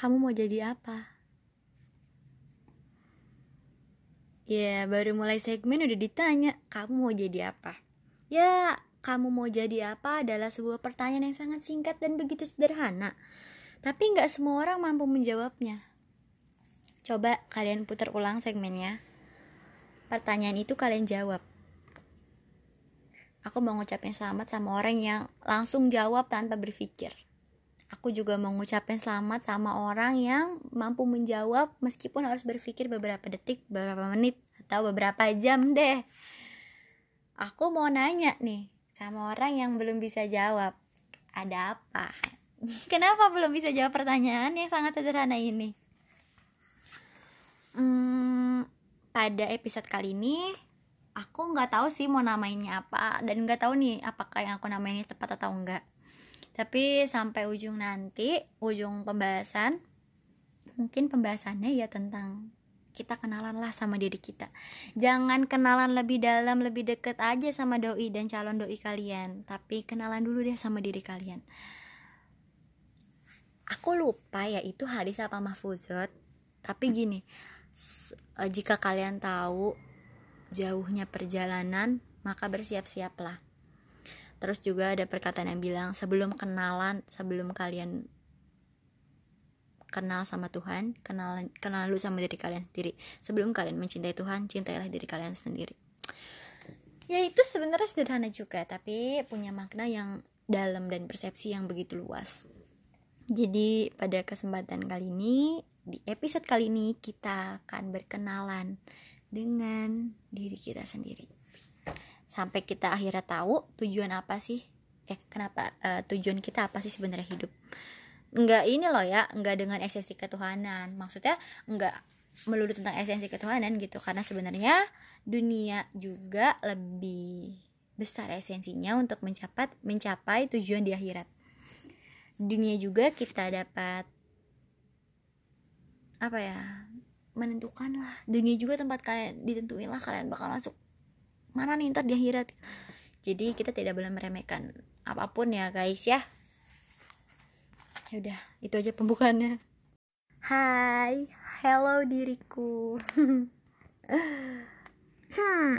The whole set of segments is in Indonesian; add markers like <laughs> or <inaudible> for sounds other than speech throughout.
kamu mau jadi apa? Ya, baru mulai segmen udah ditanya, kamu mau jadi apa? Ya, kamu mau jadi apa adalah sebuah pertanyaan yang sangat singkat dan begitu sederhana. Tapi nggak semua orang mampu menjawabnya. Coba kalian putar ulang segmennya. Pertanyaan itu kalian jawab. Aku mau ngucapin selamat sama orang yang langsung jawab tanpa berpikir. Aku juga mau ngucapin selamat sama orang yang mampu menjawab meskipun harus berpikir beberapa detik, beberapa menit, atau beberapa jam deh. Aku mau nanya nih sama orang yang belum bisa jawab. Ada apa? <laughs> Kenapa belum bisa jawab pertanyaan yang sangat sederhana ini? Hmm, pada episode kali ini aku nggak tahu sih mau namainnya apa dan nggak tahu nih apakah yang aku namainnya tepat atau enggak tapi sampai ujung nanti ujung pembahasan mungkin pembahasannya ya tentang kita kenalan lah sama diri kita. Jangan kenalan lebih dalam lebih deket aja sama doi dan calon doi kalian. Tapi kenalan dulu deh sama diri kalian. Aku lupa ya itu hadis apa mahfuzat tapi gini jika kalian tahu jauhnya perjalanan maka bersiap-siaplah terus juga ada perkataan yang bilang sebelum kenalan sebelum kalian kenal sama Tuhan kenal kenal dulu sama diri kalian sendiri. Sebelum kalian mencintai Tuhan cintailah diri kalian sendiri. Ya itu sebenarnya sederhana juga tapi punya makna yang dalam dan persepsi yang begitu luas. Jadi pada kesempatan kali ini di episode kali ini kita akan berkenalan dengan diri kita sendiri. Sampai kita akhirnya tahu tujuan apa sih? Eh, kenapa uh, tujuan kita apa sih sebenarnya hidup? Enggak ini loh ya, enggak dengan esensi ketuhanan. Maksudnya enggak melulu tentang esensi ketuhanan gitu karena sebenarnya dunia juga lebih besar esensinya untuk mencapai mencapai tujuan di akhirat dunia juga kita dapat apa ya menentukan lah dunia juga tempat kalian ditentuin lah kalian bakal masuk mana nih ntar di akhirat? Jadi kita tidak boleh meremehkan apa pun ya guys ya. Ya udah itu aja pembukaannya. Hai hello diriku. <laughs> Hmm,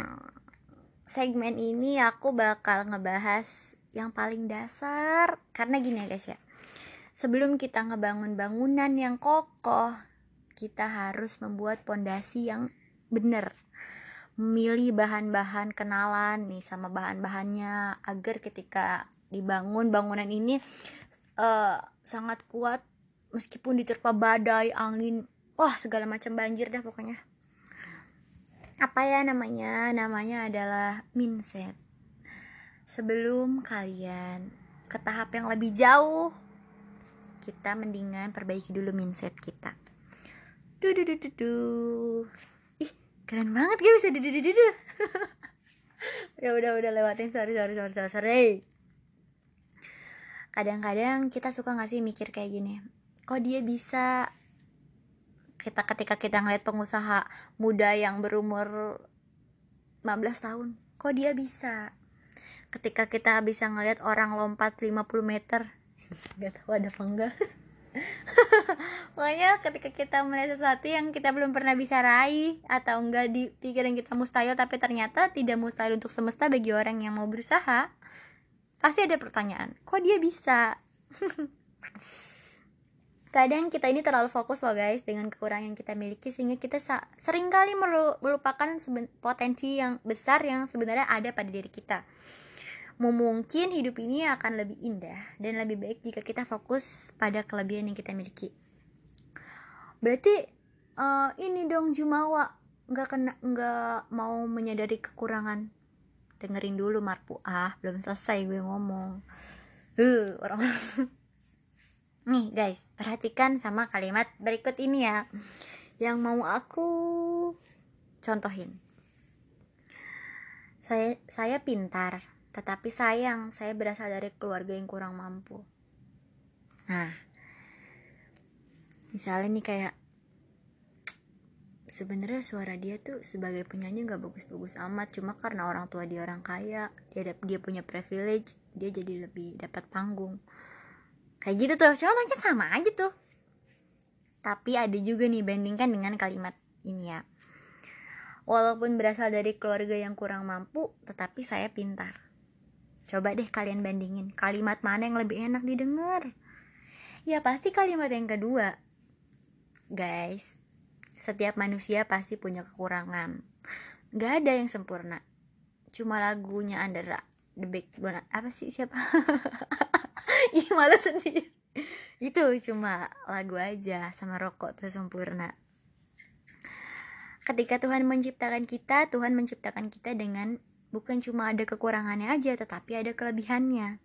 segmen ini aku bakal ngebahas yang paling dasar. Karena gini ya guys ya. Sebelum kita ngebangun bangunan yang kokoh, kita harus membuat pondasi yang benar. Memilih bahan-bahan kenalan nih sama bahan-bahannya agar ketika dibangun bangunan ini uh, sangat kuat meskipun diterpa badai, angin, wah segala macam banjir dah pokoknya. Apa ya namanya? Namanya adalah mindset. Sebelum kalian ke tahap yang lebih jauh kita mendingan perbaiki dulu mindset kita duh duh duh duh, duh. Keren banget gak bisa duh duh <laughs> ya udah udah lewatin. Sorry sorry sorry sorry, sorry. kadang-kadang kita suka nggak sih mikir kayak gini? Kok dia bisa kita ketika kita ngeliat pengusaha muda yang berumur 15 tahun kok dia bisa? Ketika kita bisa ngeliat orang lompat 50 meter <laughs> nggak tahu ada apa enggak <laughs> <laughs> Pokoknya ketika kita melihat sesuatu yang kita belum pernah bisa raih atau enggak di pikiran kita mustahil tapi ternyata tidak mustahil untuk semesta bagi orang yang mau berusaha, pasti ada pertanyaan, kok dia bisa? <laughs> Kadang kita ini terlalu fokus loh guys dengan kekurangan yang kita miliki sehingga kita sering kali melupakan potensi yang besar yang sebenarnya ada pada diri kita mungkin hidup ini akan lebih indah dan lebih baik jika kita fokus pada kelebihan yang kita miliki. Berarti uh, ini dong Jumawa nggak kena nggak mau menyadari kekurangan. Dengerin dulu Marpu ah belum selesai gue ngomong. Uh, orang <laughs> Nih guys, perhatikan sama kalimat berikut ini ya Yang mau aku contohin Saya saya pintar tetapi sayang, saya berasal dari keluarga yang kurang mampu. Nah, misalnya nih kayak sebenarnya suara dia tuh sebagai penyanyi nggak bagus-bagus amat cuma karena orang tua dia orang kaya dia dia punya privilege dia jadi lebih dapat panggung kayak gitu tuh contohnya sama aja tuh Tapi ada juga nih bandingkan dengan kalimat ini ya. Walaupun berasal dari keluarga yang kurang mampu, tetapi saya pintar. Coba deh kalian bandingin, kalimat mana yang lebih enak didengar? Ya pasti kalimat yang kedua. Guys, setiap manusia pasti punya kekurangan. Gak ada yang sempurna. Cuma lagunya Andra, The Big Bona, apa sih siapa? <laughs> Ih malu sendiri. Itu cuma lagu aja sama rokok tuh sempurna ketika Tuhan menciptakan kita, Tuhan menciptakan kita dengan bukan cuma ada kekurangannya aja, tetapi ada kelebihannya.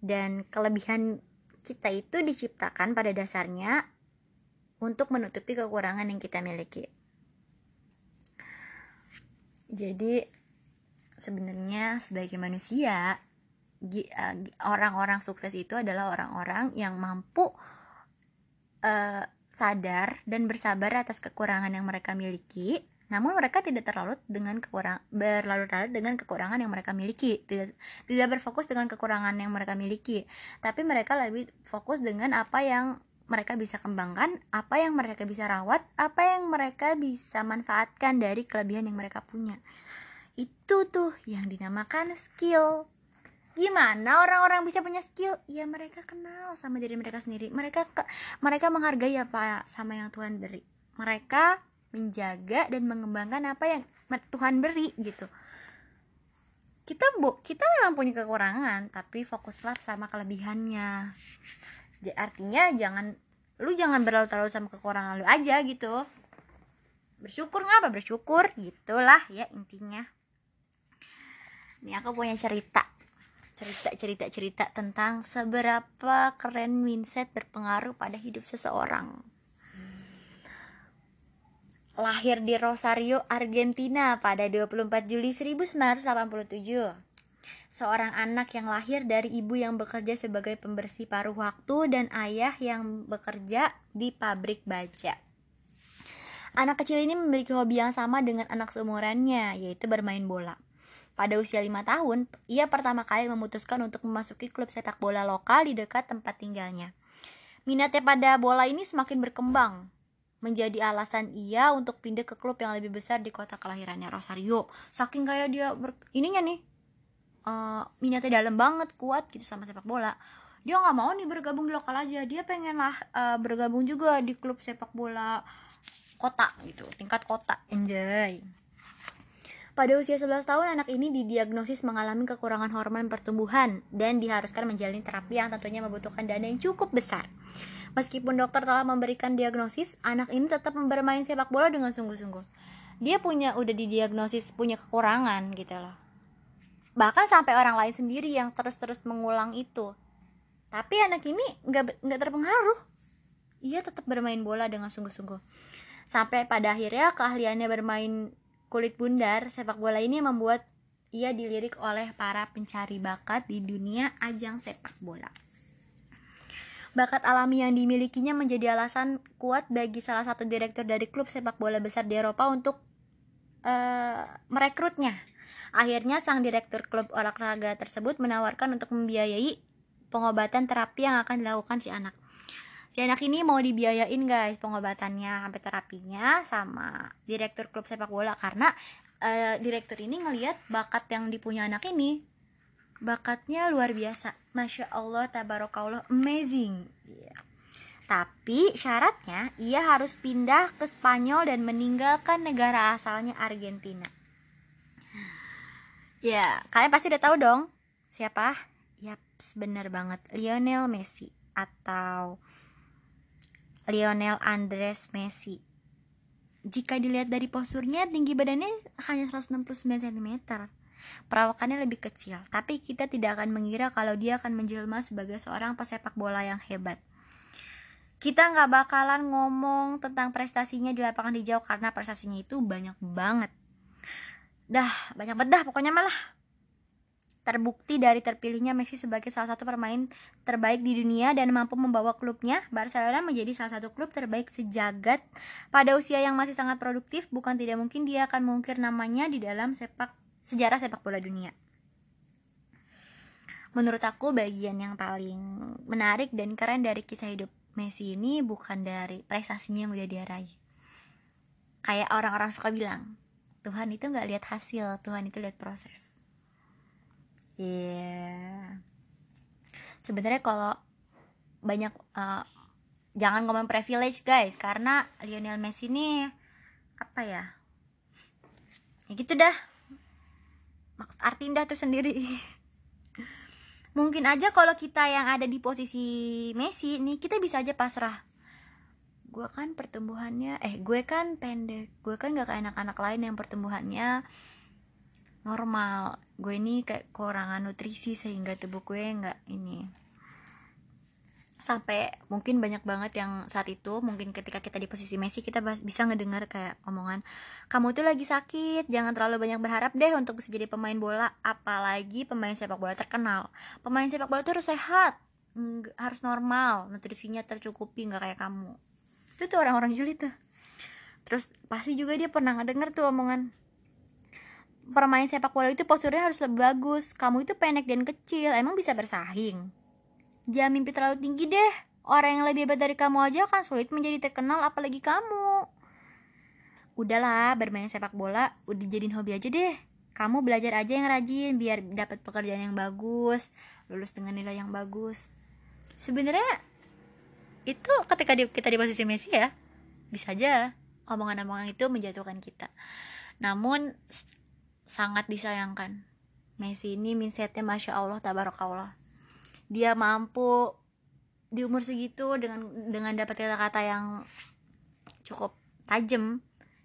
Dan kelebihan kita itu diciptakan pada dasarnya untuk menutupi kekurangan yang kita miliki. Jadi sebenarnya sebagai manusia eh, orang-orang sukses itu adalah orang-orang yang mampu uh, sadar dan bersabar atas kekurangan yang mereka miliki namun mereka tidak terlalu dengan kekurang berlarut-larut dengan kekurangan yang mereka miliki. Tidak tidak berfokus dengan kekurangan yang mereka miliki tapi mereka lebih fokus dengan apa yang mereka bisa kembangkan apa yang mereka bisa rawat apa yang mereka bisa manfaatkan dari kelebihan yang mereka punya. Itu tuh yang dinamakan skill. Gimana orang-orang bisa punya skill? Ya mereka kenal sama diri mereka sendiri. Mereka ke, mereka menghargai apa sama yang Tuhan beri. Mereka menjaga dan mengembangkan apa yang Tuhan beri gitu. Kita bu kita memang punya kekurangan tapi fokuslah sama kelebihannya. Artinya jangan lu jangan berlalu-lalu sama kekurangan lu aja gitu. Bersyukur ngapa bersyukur gitulah ya intinya. Ini aku punya cerita. Cerita-cerita-cerita tentang seberapa keren mindset berpengaruh pada hidup seseorang. Lahir di Rosario, Argentina pada 24 Juli 1987. Seorang anak yang lahir dari ibu yang bekerja sebagai pembersih paruh waktu dan ayah yang bekerja di pabrik baja. Anak kecil ini memiliki hobi yang sama dengan anak seumurannya, yaitu bermain bola. Pada usia lima tahun, ia pertama kali memutuskan untuk memasuki klub sepak bola lokal di dekat tempat tinggalnya. Minatnya pada bola ini semakin berkembang, menjadi alasan ia untuk pindah ke klub yang lebih besar di kota kelahirannya Rosario. Saking kayak dia ber, ininya nih, uh, minatnya dalam banget, kuat gitu sama sepak bola. Dia nggak mau nih bergabung di lokal aja, dia pengen lah uh, bergabung juga di klub sepak bola kota gitu, tingkat kota, enjoy. Pada usia 11 tahun, anak ini didiagnosis mengalami kekurangan hormon pertumbuhan dan diharuskan menjalani terapi yang tentunya membutuhkan dana yang cukup besar. Meskipun dokter telah memberikan diagnosis, anak ini tetap bermain sepak bola dengan sungguh-sungguh. Dia punya udah didiagnosis punya kekurangan gitu loh. Bahkan sampai orang lain sendiri yang terus-terus mengulang itu. Tapi anak ini nggak nggak terpengaruh. Ia tetap bermain bola dengan sungguh-sungguh. Sampai pada akhirnya keahliannya bermain kulit bundar, sepak bola ini membuat ia dilirik oleh para pencari bakat di dunia ajang sepak bola. Bakat alami yang dimilikinya menjadi alasan kuat bagi salah satu direktur dari klub sepak bola besar di Eropa untuk uh, merekrutnya. Akhirnya sang direktur klub olahraga tersebut menawarkan untuk membiayai pengobatan terapi yang akan dilakukan si anak si anak ini mau dibiayain guys pengobatannya sampai terapinya sama direktur klub sepak bola karena uh, direktur ini ngelihat bakat yang dipunya anak ini bakatnya luar biasa masya allah tabarakallah amazing yeah. tapi syaratnya ia harus pindah ke Spanyol dan meninggalkan negara asalnya Argentina ya kalian pasti udah tahu dong siapa Yap, bener banget Lionel Messi atau Lionel Andres Messi. Jika dilihat dari posturnya, tinggi badannya hanya 169 cm. Perawakannya lebih kecil, tapi kita tidak akan mengira kalau dia akan menjelma sebagai seorang pesepak bola yang hebat. Kita nggak bakalan ngomong tentang prestasinya di lapangan hijau karena prestasinya itu banyak banget. Dah, banyak bedah pokoknya malah terbukti dari terpilihnya Messi sebagai salah satu pemain terbaik di dunia dan mampu membawa klubnya Barcelona menjadi salah satu klub terbaik sejagat pada usia yang masih sangat produktif bukan tidak mungkin dia akan mengukir namanya di dalam sepak sejarah sepak bola dunia. Menurut aku bagian yang paling menarik dan keren dari kisah hidup Messi ini bukan dari prestasinya yang udah dia raih. Kayak orang-orang suka bilang Tuhan itu nggak lihat hasil Tuhan itu lihat proses. Yeah. sebenarnya kalau banyak uh, jangan ngomong privilege guys karena Lionel Messi ini apa ya ya gitu dah maksud arti indah tuh sendiri. <laughs> Mungkin aja kalau kita yang ada di posisi Messi nih kita bisa aja pasrah. Gue kan pertumbuhannya eh gue kan pendek. Gue kan gak kayak anak-anak lain yang pertumbuhannya normal. Gue ini kayak kekurangan nutrisi sehingga tubuh gue nggak ini sampai mungkin banyak banget yang saat itu mungkin ketika kita di posisi Messi kita bisa ngedengar kayak omongan kamu tuh lagi sakit jangan terlalu banyak berharap deh untuk bisa jadi pemain bola apalagi pemain sepak bola terkenal. Pemain sepak bola tuh harus sehat harus normal nutrisinya tercukupi nggak kayak kamu. Itu tuh orang-orang julid tuh. Terus pasti juga dia pernah ngedenger tuh omongan permain sepak bola itu posturnya harus lebih bagus kamu itu pendek dan kecil emang bisa bersaing Jangan mimpi terlalu tinggi deh. Orang yang lebih hebat dari kamu aja kan sulit menjadi terkenal apalagi kamu. Udahlah, bermain sepak bola udah jadiin hobi aja deh. Kamu belajar aja yang rajin biar dapat pekerjaan yang bagus, lulus dengan nilai yang bagus. Sebenarnya itu ketika di, kita di posisi Messi ya, bisa aja omongan-omongan itu menjatuhkan kita. Namun sangat disayangkan. Messi ini mindsetnya Masya Allah, Tabarakallah dia mampu di umur segitu dengan dengan dapat kata-kata yang cukup tajam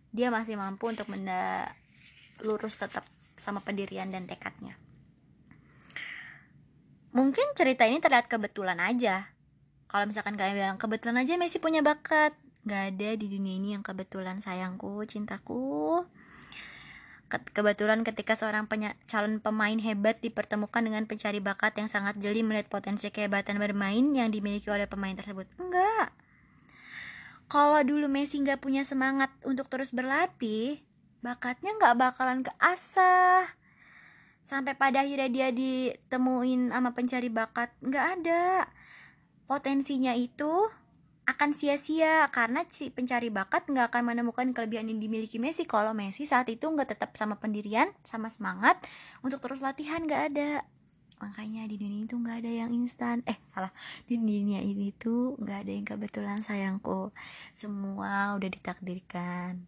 dia masih mampu untuk benda lurus tetap sama pendirian dan tekadnya. Mungkin cerita ini terlihat kebetulan aja. Kalau misalkan kalian bilang kebetulan aja Messi punya bakat. Gak ada di dunia ini yang kebetulan sayangku cintaku Kebetulan ketika seorang calon pemain hebat dipertemukan dengan pencari bakat yang sangat jeli melihat potensi kehebatan bermain yang dimiliki oleh pemain tersebut. Enggak. Kalau dulu Messi nggak punya semangat untuk terus berlatih, bakatnya nggak bakalan keasah. Sampai pada akhirnya dia ditemuin sama pencari bakat, nggak ada. Potensinya itu akan sia-sia karena si pencari bakat nggak akan menemukan kelebihan yang dimiliki Messi. Kalau Messi saat itu nggak tetap sama pendirian sama semangat untuk terus latihan nggak ada. Makanya di dunia itu nggak ada yang instan. Eh salah. Di dunia ini tuh nggak ada yang kebetulan sayangku. Semua udah ditakdirkan.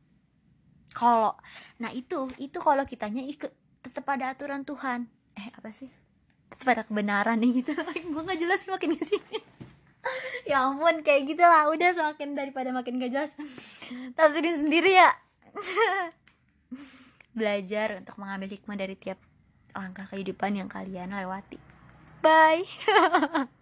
Kalau nah itu itu kalau kitanya ikut tetap ada aturan Tuhan. Eh apa sih? Tetap ada kebenaran nih gitu. <laughs> Gue nggak jelas makin ke sini ya ampun kayak gitulah. Udah semakin daripada makin gak jelas. <laughs> Tafsirin sendiri ya. <laughs> Belajar untuk mengambil hikmah dari tiap langkah kehidupan yang kalian lewati. Bye <laughs>